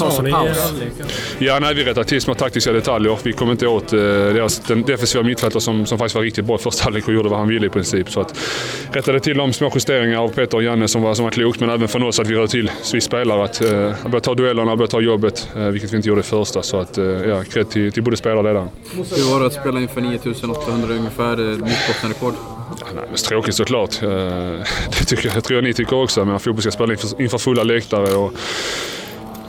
Vad sa i halvlek? Ja, nej, vi rättade till små taktiska detaljer. Vi kom inte åt eh, deras, den defensiva mittfältare som, som faktiskt var riktigt bra i första halvlek och gjorde vad han ville i princip. Så att, rättade till de små justeringar av Peter och Janne som var, som var klokt, men även från oss att vi rörde till, vi spelare, att eh, börja ta duellerna, börja ta jobbet, eh, vilket vi inte gjorde i första. Så att, eh, ja, cred till, till både spelare och ledare. Hur var det att spela inför 9800 ungefär, eh, nytt bottenrekord? Ja, nej, men tråkigt såklart. Eh, det, tycker, jag- tror jag ni tycker också, men fotboll ska spela inför, inför fulla läktare. Och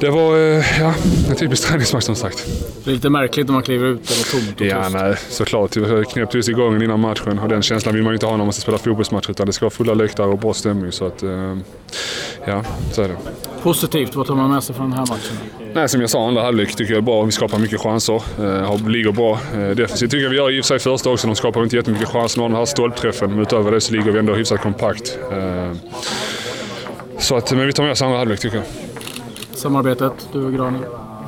det var eh, ja, en typisk träningsmatch som sagt. Lite märkligt när man kliver ut och det var tomt och Ja, nej, såklart. Vi knäppte just igång innan matchen och den känslan vill man ju inte ha när man ska spela fotbollsmatch utan det ska vara fulla läktare och bra stämning. Så att, eh, ja, så är det. Positivt, vad tar man med sig från den här matchen? Nej, som jag sa, andra halvlek tycker jag är bra. Vi skapar mycket chanser. Eh, ligger bra eh, defensivt. tycker jag vi gör i och för sig första också. De skapar inte jättemycket chanser. Den här stolpträffen. Men utöver det så ligger vi ändå hyfsat kompakt. Eh, så att, men vi tar med oss andra halvlek tycker jag. Samarbetet, du och Granen.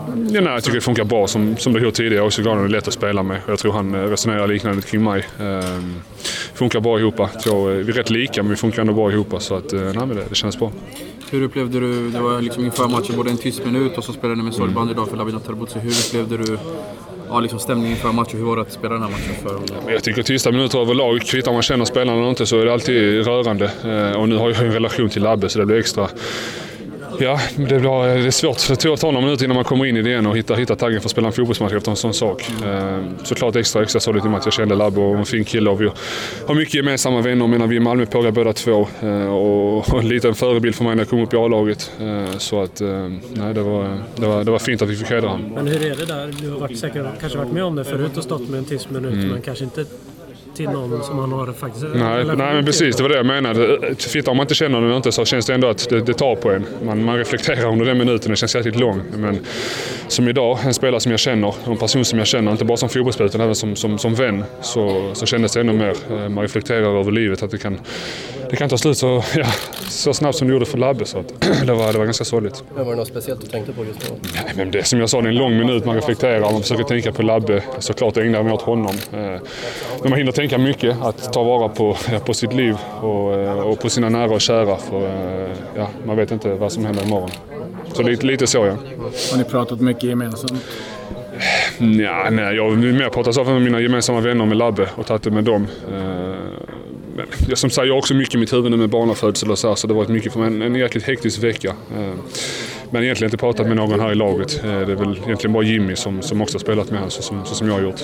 Ja, nej, jag tycker det funkar bra som, som det har gjort tidigare. Också Granen är lätt att spela med. Jag tror han eh, resonerar liknande kring mig. Ehm, funkar bra ihop. Eh, vi är rätt lika men vi funkar ändå bra ihop. Så att, eh, nej, men det, det känns bra. Hur upplevde du, det var liksom inför matchen både en tyst minut och så spelade ni med Sorband idag för Labina Terbuzi. Hur upplevde du ja, liksom stämningen inför matchen? Hur var det att spela den här matchen för honom? Jag tycker tysta minuter överlag, kvittar man känner spelarna eller inte, så är det alltid rörande. Och nu har jag en relation till Labbe så det blir extra... Ja, det, blir, det är svårt. Det tar några minuter innan man kommer in i det igen och hittar, hittar taggen för att spela en fotbollsmatch efter en sån sak. Eh, Såklart extra, extra sorgligt i och med att jag kände Labbe och en fin kille och vi har mycket gemensamma vänner. Menar vi i Malmö pågar båda två eh, och en liten förebild för mig när jag kom upp i A-laget. Eh, Så att, nej, det var, det var, det var fint att vi fick hedra honom. Men hur är det där? Du har varit säkert, kanske varit med om det förut och stått med en tyst minut men kanske inte till någon som man har faktiskt. Nej, nej men precis. Det var det jag menade. Fitta, om man inte känner den inte så känns det ändå att det, det tar på en. Man, man reflekterar under den minuten. Det känns jäkligt lång. Men som idag, en spelare som jag känner, en person som jag känner, inte bara som fotbollsspelare utan även som, som, som vän, så, så kändes det ännu mer. Eh, Man reflekterar över livet, att det kan, det kan ta slut så, ja, så snabbt som det gjorde för Labbe. Så att, det, var, det var ganska sorgligt. Men var det något speciellt du tänkte på just då? Nej, men det, som jag sa, det är en lång minut. Man reflekterar, man försöker tänka på Labbe. Såklart ägnar jag mig åt honom. Eh, Men man hinner tänka mycket. Att ta vara på, ja, på sitt liv och, eh, och på sina nära och kära. För, eh, ja, man vet inte vad som händer imorgon. Så lite, lite så ja. Har ni pratat mycket gemensamt? Nja, nej, jag har mer pratat så med mina gemensamma vänner med Labbe och tagit det med dem. Men jag, som sagt, jag har också mycket i mitt huvud nu med barnafödsel och så här, så det har varit mycket för mig. En, en jäkligt hektisk vecka. Eh, Men egentligen inte pratat med någon här i laget. Eh, Det är väl egentligen bara Jimmy som, som också har spelat med så, som, så som jag har gjort.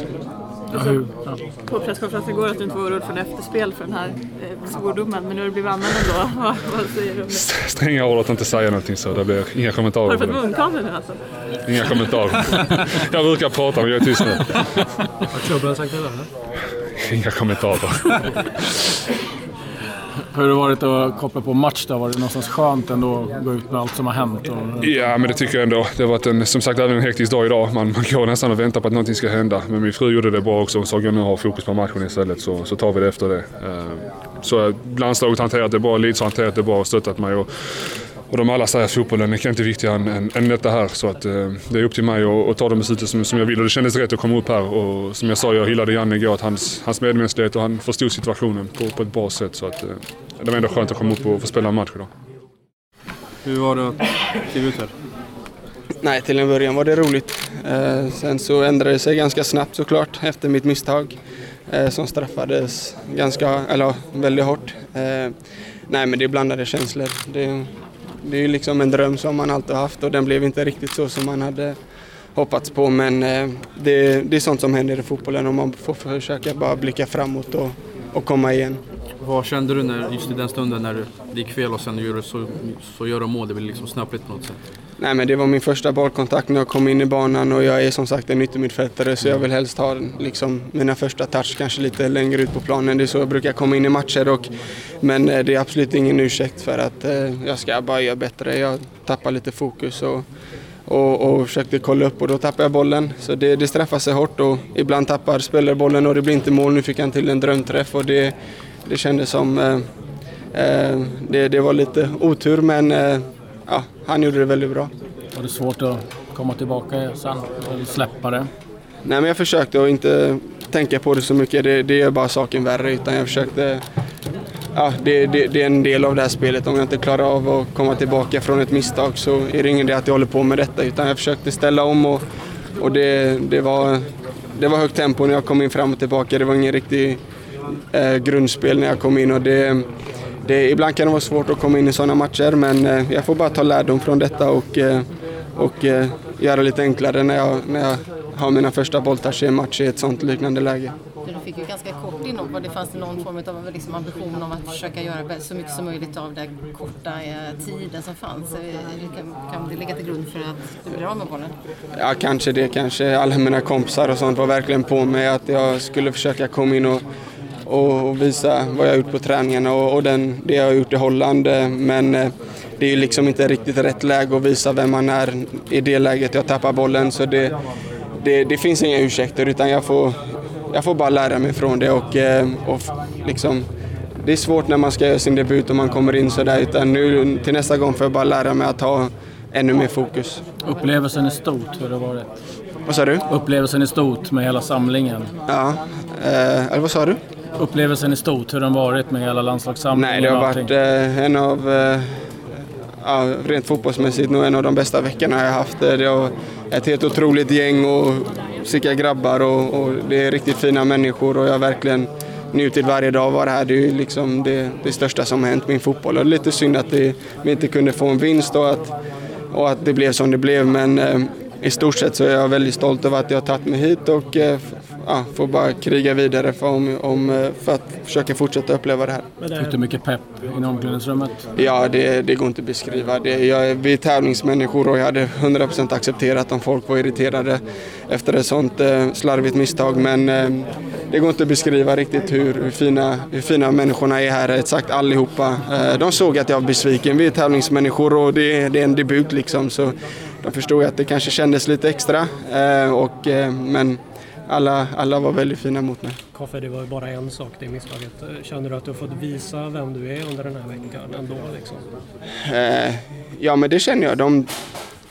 Hur? Ja. på presskonferensen igår att du inte var orolig för en efterspel för den här eh, svordomen, men nu har det blivit använd ändå. Vad, vad säger du om det? Stränga ord att inte säga någonting så det blir inga Har kommentarer. du på fått det. munkavle nu alltså? Inga kommentarer. Jag brukar prata men jag är tyst nu. Har klubben sagt det där? Inga kommentarer. Hur har det varit att koppla på match då? Var det någonstans skönt ändå att gå ut med allt som har hänt? Och... Ja, men det tycker jag ändå. Det har varit en, som sagt även en hektisk dag idag. Man, man går nästan och väntar på att någonting ska hända. Men min fru gjorde det bra också. Hon sa att nu har fokus på matchen istället så, så tar vi det efter det. Eh, Så landslaget har hanterat det bra, Leeds har hanterat det bra och stöttat mig. Och, och de alla säger att fotbollen är inte viktigare än, än, än detta här. Så att, eh, det är upp till mig att, att ta de besluten som, som jag vill. Och det kändes rätt att komma upp här. Och som jag sa, jag hyllade Janne igår, att hans, hans medmänsklighet och han förstod situationen på, på ett bra sätt. Så att, eh, det var ändå skönt att komma upp och få spela en match idag. Hur var det att kliva ut här? Nej, till en början var det roligt. Eh, sen så ändrade det sig ganska snabbt såklart efter mitt misstag eh, som straffades ganska, eller väldigt hårt. Eh, nej, men det är blandade känslor. Det, det är ju liksom en dröm som man alltid har haft och den blev inte riktigt så som man hade hoppats på. Men eh, det, det är sånt som händer i fotbollen och man får försöka bara blicka framåt och, och komma igen. Vad kände du när, just i den stunden när det gick fel och sen gör du så, så gör de mål? Det blir liksom snöpligt på något sätt. Nej men det var min första bollkontakt när jag kom in i banan och jag är som sagt en yttermittfältare så jag vill helst ha liksom, mina första touch kanske lite längre ut på planen. Det är så jag brukar komma in i matcher och, men eh, det är absolut ingen ursäkt för att eh, jag ska bara göra bättre. Jag tappar lite fokus och, och, och försökte kolla upp och då tappade jag bollen. Så det, det straffar sig hårt och ibland tappar spelare bollen och det blir inte mål. Nu fick han till en drömträff och det, det kändes som eh, eh, det, det var lite otur men eh, ja, han gjorde det väldigt bra. Var det svårt att komma tillbaka sen? Eller släppa det? Nej, men jag försökte att inte tänka på det så mycket. Det, det gör bara saken värre. Utan jag försökte ja, det, det, det, är en del av det här spelet. Om jag inte klarar av att komma tillbaka från ett misstag så är det ingen idé att jag håller på med detta. Utan jag försökte ställa om och, och det, det, var, det var högt tempo när jag kom in fram och tillbaka. Det var ingen riktig eh, grundspel när jag kom in. Och det, det, ibland kan det vara svårt att komma in i sådana matcher men eh, jag får bara ta lärdom från detta och, eh, och eh, göra det lite enklare när jag, när jag har mina första bolltouch i en match i ett sådant liknande läge. Du fick ju ganska kort inhopp. Det fanns någon form av liksom ambition om att försöka göra så mycket som möjligt av den korta tiden som fanns? Kan, kan det ligga till grund för att du blir av med bollen? Ja, kanske det. Kanske alla mina kompisar och sånt var verkligen på mig att jag skulle försöka komma in och och visa vad jag har gjort på träningarna och, och den, det jag har gjort i Holland. Men eh, det är ju liksom inte riktigt rätt läge att visa vem man är i det läget jag tappar bollen. Så det, det, det finns inga ursäkter utan jag får, jag får bara lära mig från det och, eh, och liksom, det är svårt när man ska göra sin debut och man kommer in sådär utan nu till nästa gång får jag bara lära mig att ha ännu mer fokus. Upplevelsen är stort, hur har det varit? Vad sa du? Upplevelsen är stort med hela samlingen. Ja, eh, eller vad sa du? Upplevelsen i stort, hur den varit med hela landslagssamlingen? Nej, det har varit eh, en av, eh, ja, rent fotbollsmässigt, nog en av de bästa veckorna jag haft. Det var ett helt otroligt gäng och sicka grabbar och, och, det är riktigt fina människor och jag har verkligen njutit varje dag att vara här. Det är liksom det, det största som har hänt min fotboll och det är lite synd att det, vi inte kunde få en vinst och att, och att det blev som det blev men eh, i stort sett så är jag väldigt stolt över att jag har tagit mig hit och eh, ja, får bara kriga vidare för, om, om, eh, för att försöka fortsätta uppleva det här. Fick du mycket pepp i omklädningsrummet? Ja, det, det går inte att beskriva. Det, jag, vi är tävlingsmänniskor och jag hade 100% accepterat om folk var irriterade efter ett sånt eh, slarvigt misstag. Men eh, det går inte att beskriva riktigt hur, hur, fina, hur fina människorna är här, exakt allihopa. Eh, de såg att jag var besviken. Vi är tävlingsmänniskor och det, det är en debut liksom. Så de förstod att det kanske kändes lite extra. Eh, och, eh, men alla, alla var väldigt fina mot mig. Koffe, det var ju bara en sak, det misstaget. Känner du att du har fått visa vem du är under den här veckan ändå? Liksom? Eh, ja, men det känner jag. De,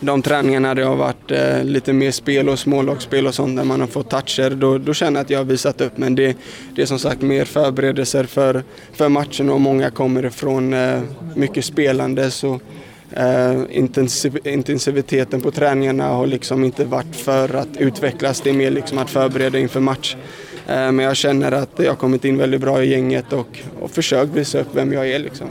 de träningarna där det har varit eh, lite mer spel och smålagsspel och sånt där man har fått toucher, då, då känner jag att jag har visat upp. Men det, det är som sagt mer förberedelser för, för matchen och många kommer ifrån eh, mycket spelande. Så intensiv intensiviteten på träningarna har liksom inte varit för att utvecklas, det är mer liksom att förbereda inför match. Uh, men jag känner att jag har kommit in väldigt bra i gänget och, och försökt visa upp vem jag är. Liksom.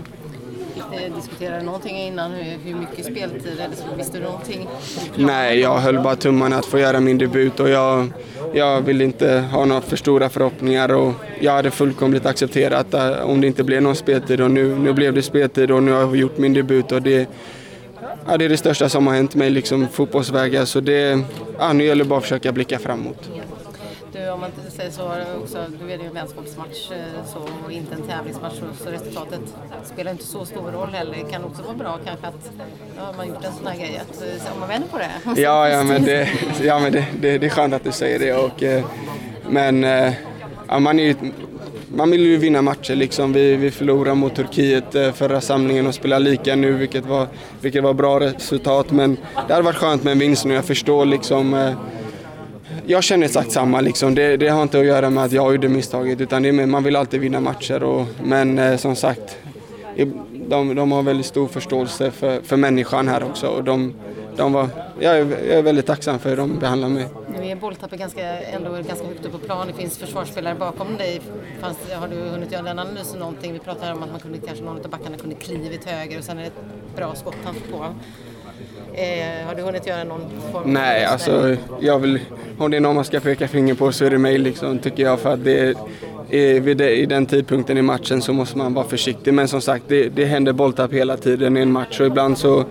Diskuterade du någonting innan hur, mycket speltid eller visste du någonting? Nej, jag höll bara tummarna att få göra min debut och jag, jag ville inte ha några för stora förhoppningar och jag hade fullkomligt accepterat eh, om det inte blev någon speltid och nu, nu blev det speltid och nu har jag gjort min debut och det, ja, det är det största som har hänt mig liksom fotbollsvägar så det, ja, nu gäller det bara att försöka blicka framåt. Om man säger så, också, du är det ju en vänskapsmatch eh, så, och inte en tävlingsmatch så resultatet spelar inte så stor roll heller. Det kan också vara bra kanske att ja, man gjort en sån här grej, att, eh, om man vänder på det. Ja, ja men, det, ja, men det, det, det är skönt att du säger det. Och, eh, men ja, man, är, man vill ju vinna matcher liksom. Vi, vi förlorade mot Turkiet förra samlingen och spelar lika nu vilket var, vilket var bra resultat. Men det hade varit skönt med en vinst nu. Jag förstår liksom jag känner exakt samma. Liksom. Det, det, har inte att göra med att jag gjorde misstaget utan det är med, man vill alltid vinna matcher. Och, men eh, som sagt, de, de, har väldigt stor förståelse för, för människan här också. Och de, de var, jag, är, jag är väldigt tacksam för hur de behandlar mig. Nu är bolltappet ganska, ändå ganska högt upp på plan. Det finns försvarsspelare bakom dig. Fanns, har du hunnit göra den analysen någonting? Vi pratade om att man kunde, kanske någon av backarna kunde klivit höger och sen är det ett bra skott han får på. Eh, har du hunnit göra någon form Nej, alltså jag vill, om det är någon man ska peka finger på så är det mig liksom, tycker jag. För att det är, vid det, i den tidpunkten i matchen så måste man vara försiktig. Men som sagt, det, det händer bolltapp hela tiden i en match och ibland så,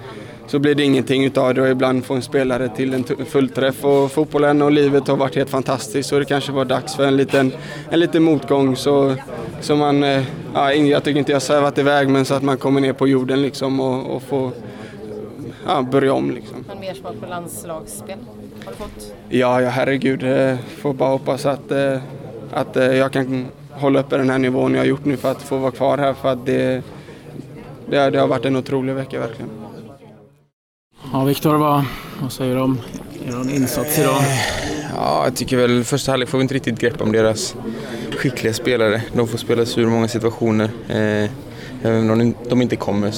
så blir det ingenting utav det och ibland får en spelare till en fullträff. Och fotbollen och livet har varit helt fantastiskt så det kanske var dags för en liten, en liten motgång. Så, så man, eh, ja, jag tycker inte jag svävat iväg men så att man kommer ner på jorden liksom och, och får ja, börja om. Liksom. En mer smak på landslagsspel har du fått? Ja, ja herregud. Eh, får bara hoppas att, eh, att eh, jag kan hålla uppe den här nivån jag har gjort nu för att få vara kvar här. För att det, det, det har varit en otrolig vecka verkligen. Ja, Viktor, vad, vad säger du om er insats idag? Ja, jag tycker väl första halvlek får vi inte riktigt grepp om deras skickliga spelare. De får spela sig ur många situationer. Eh, även om de inte kommer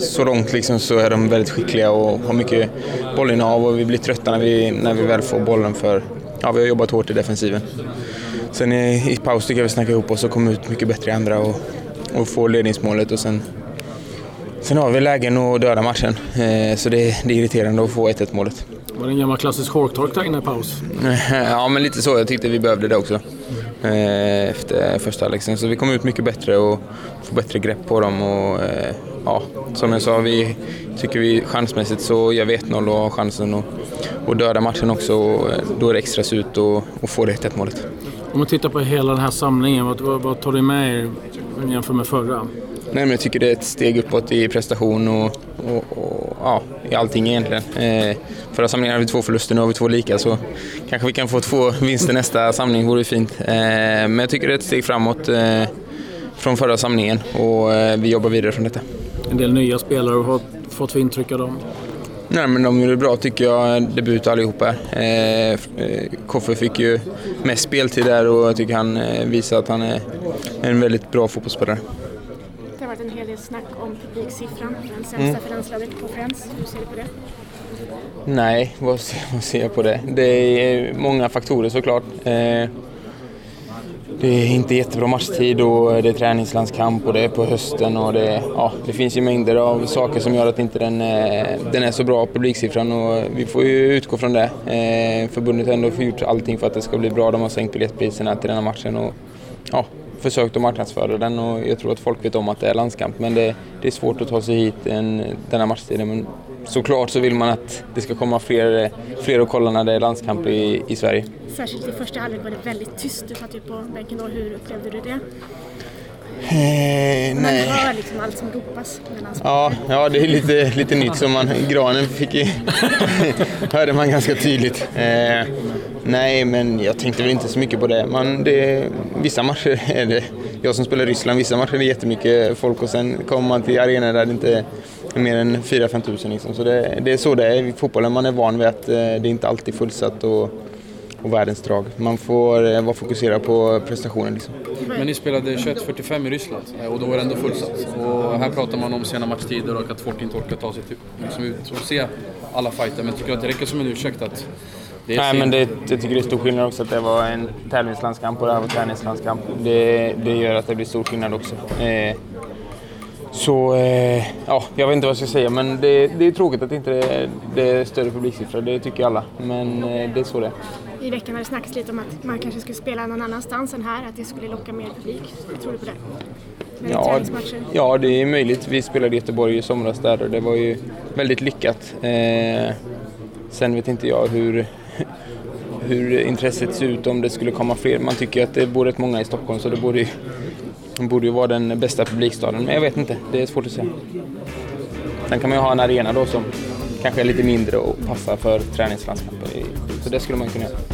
så långt liksom så är de väldigt skickliga och har mycket bollinnehav och vi blir trötta när vi, när vi väl får bollen för ja, vi har jobbat hårt i defensiven. Sen i, i paus tycker jag vi snackar ihop oss och kommer ut mycket bättre i andra och, och får ledningsmålet och sen, sen har vi lägen att döda matchen. Eh, så det, det är irriterande att få 1-1 målet. Var det en gammal klassisk hårtork där inne i paus? ja, men lite så. Jag tyckte vi behövde det också. Eh, efter första halvlek. Så vi kom ut mycket bättre och får bättre grepp på dem. Och, eh, ja, som jag sa, vi tycker vi chansmässigt så gör vi 1-0 och har chansen att, döda matchen också. Och eh, då är det extra surt att få det 1-1 målet. Om man tittar på hela den här samlingen, vad, vad, vad tar du med er jämfört med förra? Nej, men jag tycker det är ett steg uppåt i prestation och, och, och ja, i allting egentligen. Eh, förra samlingen hade vi två förluster, nu har vi två lika så kanske vi kan få två vinster nästa samling, vore fint. Eh, men jag tycker det är ett steg framåt eh, från förra samlingen och eh, vi jobbar vidare från detta. En del nya spelare, har fått för intryck av dem? Nej, men de gjorde bra tycker jag, debut allihopa. Eh, eh, Koffe fick ju mest speltid där och jag tycker han eh, visar att han är en väldigt bra fotbollsspelare. Det har varit en hel del snack om publiksiffran, den sämsta mm. för landslaget på Friends. Hur ser du på det? Nej, vad, vad ser jag på det? Det är många faktorer såklart. Eh, det är inte jättebra matchtid och det är träningslandskamp och det är på hösten och det, ja, det finns ju mängder av saker som gör att inte den, eh, den är så bra, publiksiffran och vi får ju utgå från det. Eh, förbundet har ändå gjort allting för att det ska bli bra. De har sänkt biljettpriserna till den här matchen och ja, försökt att marknadsföra den och jag tror att folk vet om att det är landskamp men det, det är svårt att ta sig hit en, den här matchtiden. Men såklart så vill man att det ska komma fler, fler och kolla när det är landskamp i, i Sverige. Särskilt i första halvlek var det väldigt tyst. Du satt ju på bänken då. Hur upplevde du det? Eh, man hör liksom allt som ropas. Ja, ja, det är lite, lite nytt. Så man, granen fick ju, hörde man ganska tydligt. Eh, nej, men jag tänkte väl inte så mycket på det. Man, det. Vissa matcher är det, jag som spelar i Ryssland, vissa matcher är det jättemycket folk och sen kommer man till arenor där det inte är mer än 4-5 tusen. Liksom. Så det, det, är så det är i fotbollen. Man är van vid att eh, det inte alltid är fullsatt. Och, och världens drag. Man får eh, vara fokuserad på prestationen. Liksom. Men ni spelade 21.45 i Ryssland eh, och då var det ändå fullsatt. Och här pratar man om sena matchtider och att folk inte orkar ta sig till, liksom ut och se alla fighter. Men tycker du att det räcker som en ursäkt att det Nej, men det, jag tycker det är stor skillnad också att det var en tävlingslandskamp och det här var träningslandskamp. Det, det gör att det blir stor skillnad också. Eh, så, eh, ja, jag vet inte vad jag ska säga, men det, det är tråkigt att inte det, det är större publiksiffror. Det tycker alla, men eh, det är så det är i veckan har det snackats lite om att man kanske skulle spela någon annanstans än här, att det skulle locka mer publik. Hur tror du på det? Ja, ja, det är möjligt. Vi spelade i Göteborg i somras där och det var ju väldigt lyckat. Eh, sen vet inte jag hur, hur intresset ser ut om det skulle komma fler. Man tycker att det bor rätt många i Stockholm så det borde ju, borde ju vara den bästa publikstaden. Men jag vet inte, det är svårt att säga. Sen kan man ju ha en arena då som kanske är lite mindre och passar för träningslandskamper. Så det skulle man kunna göra.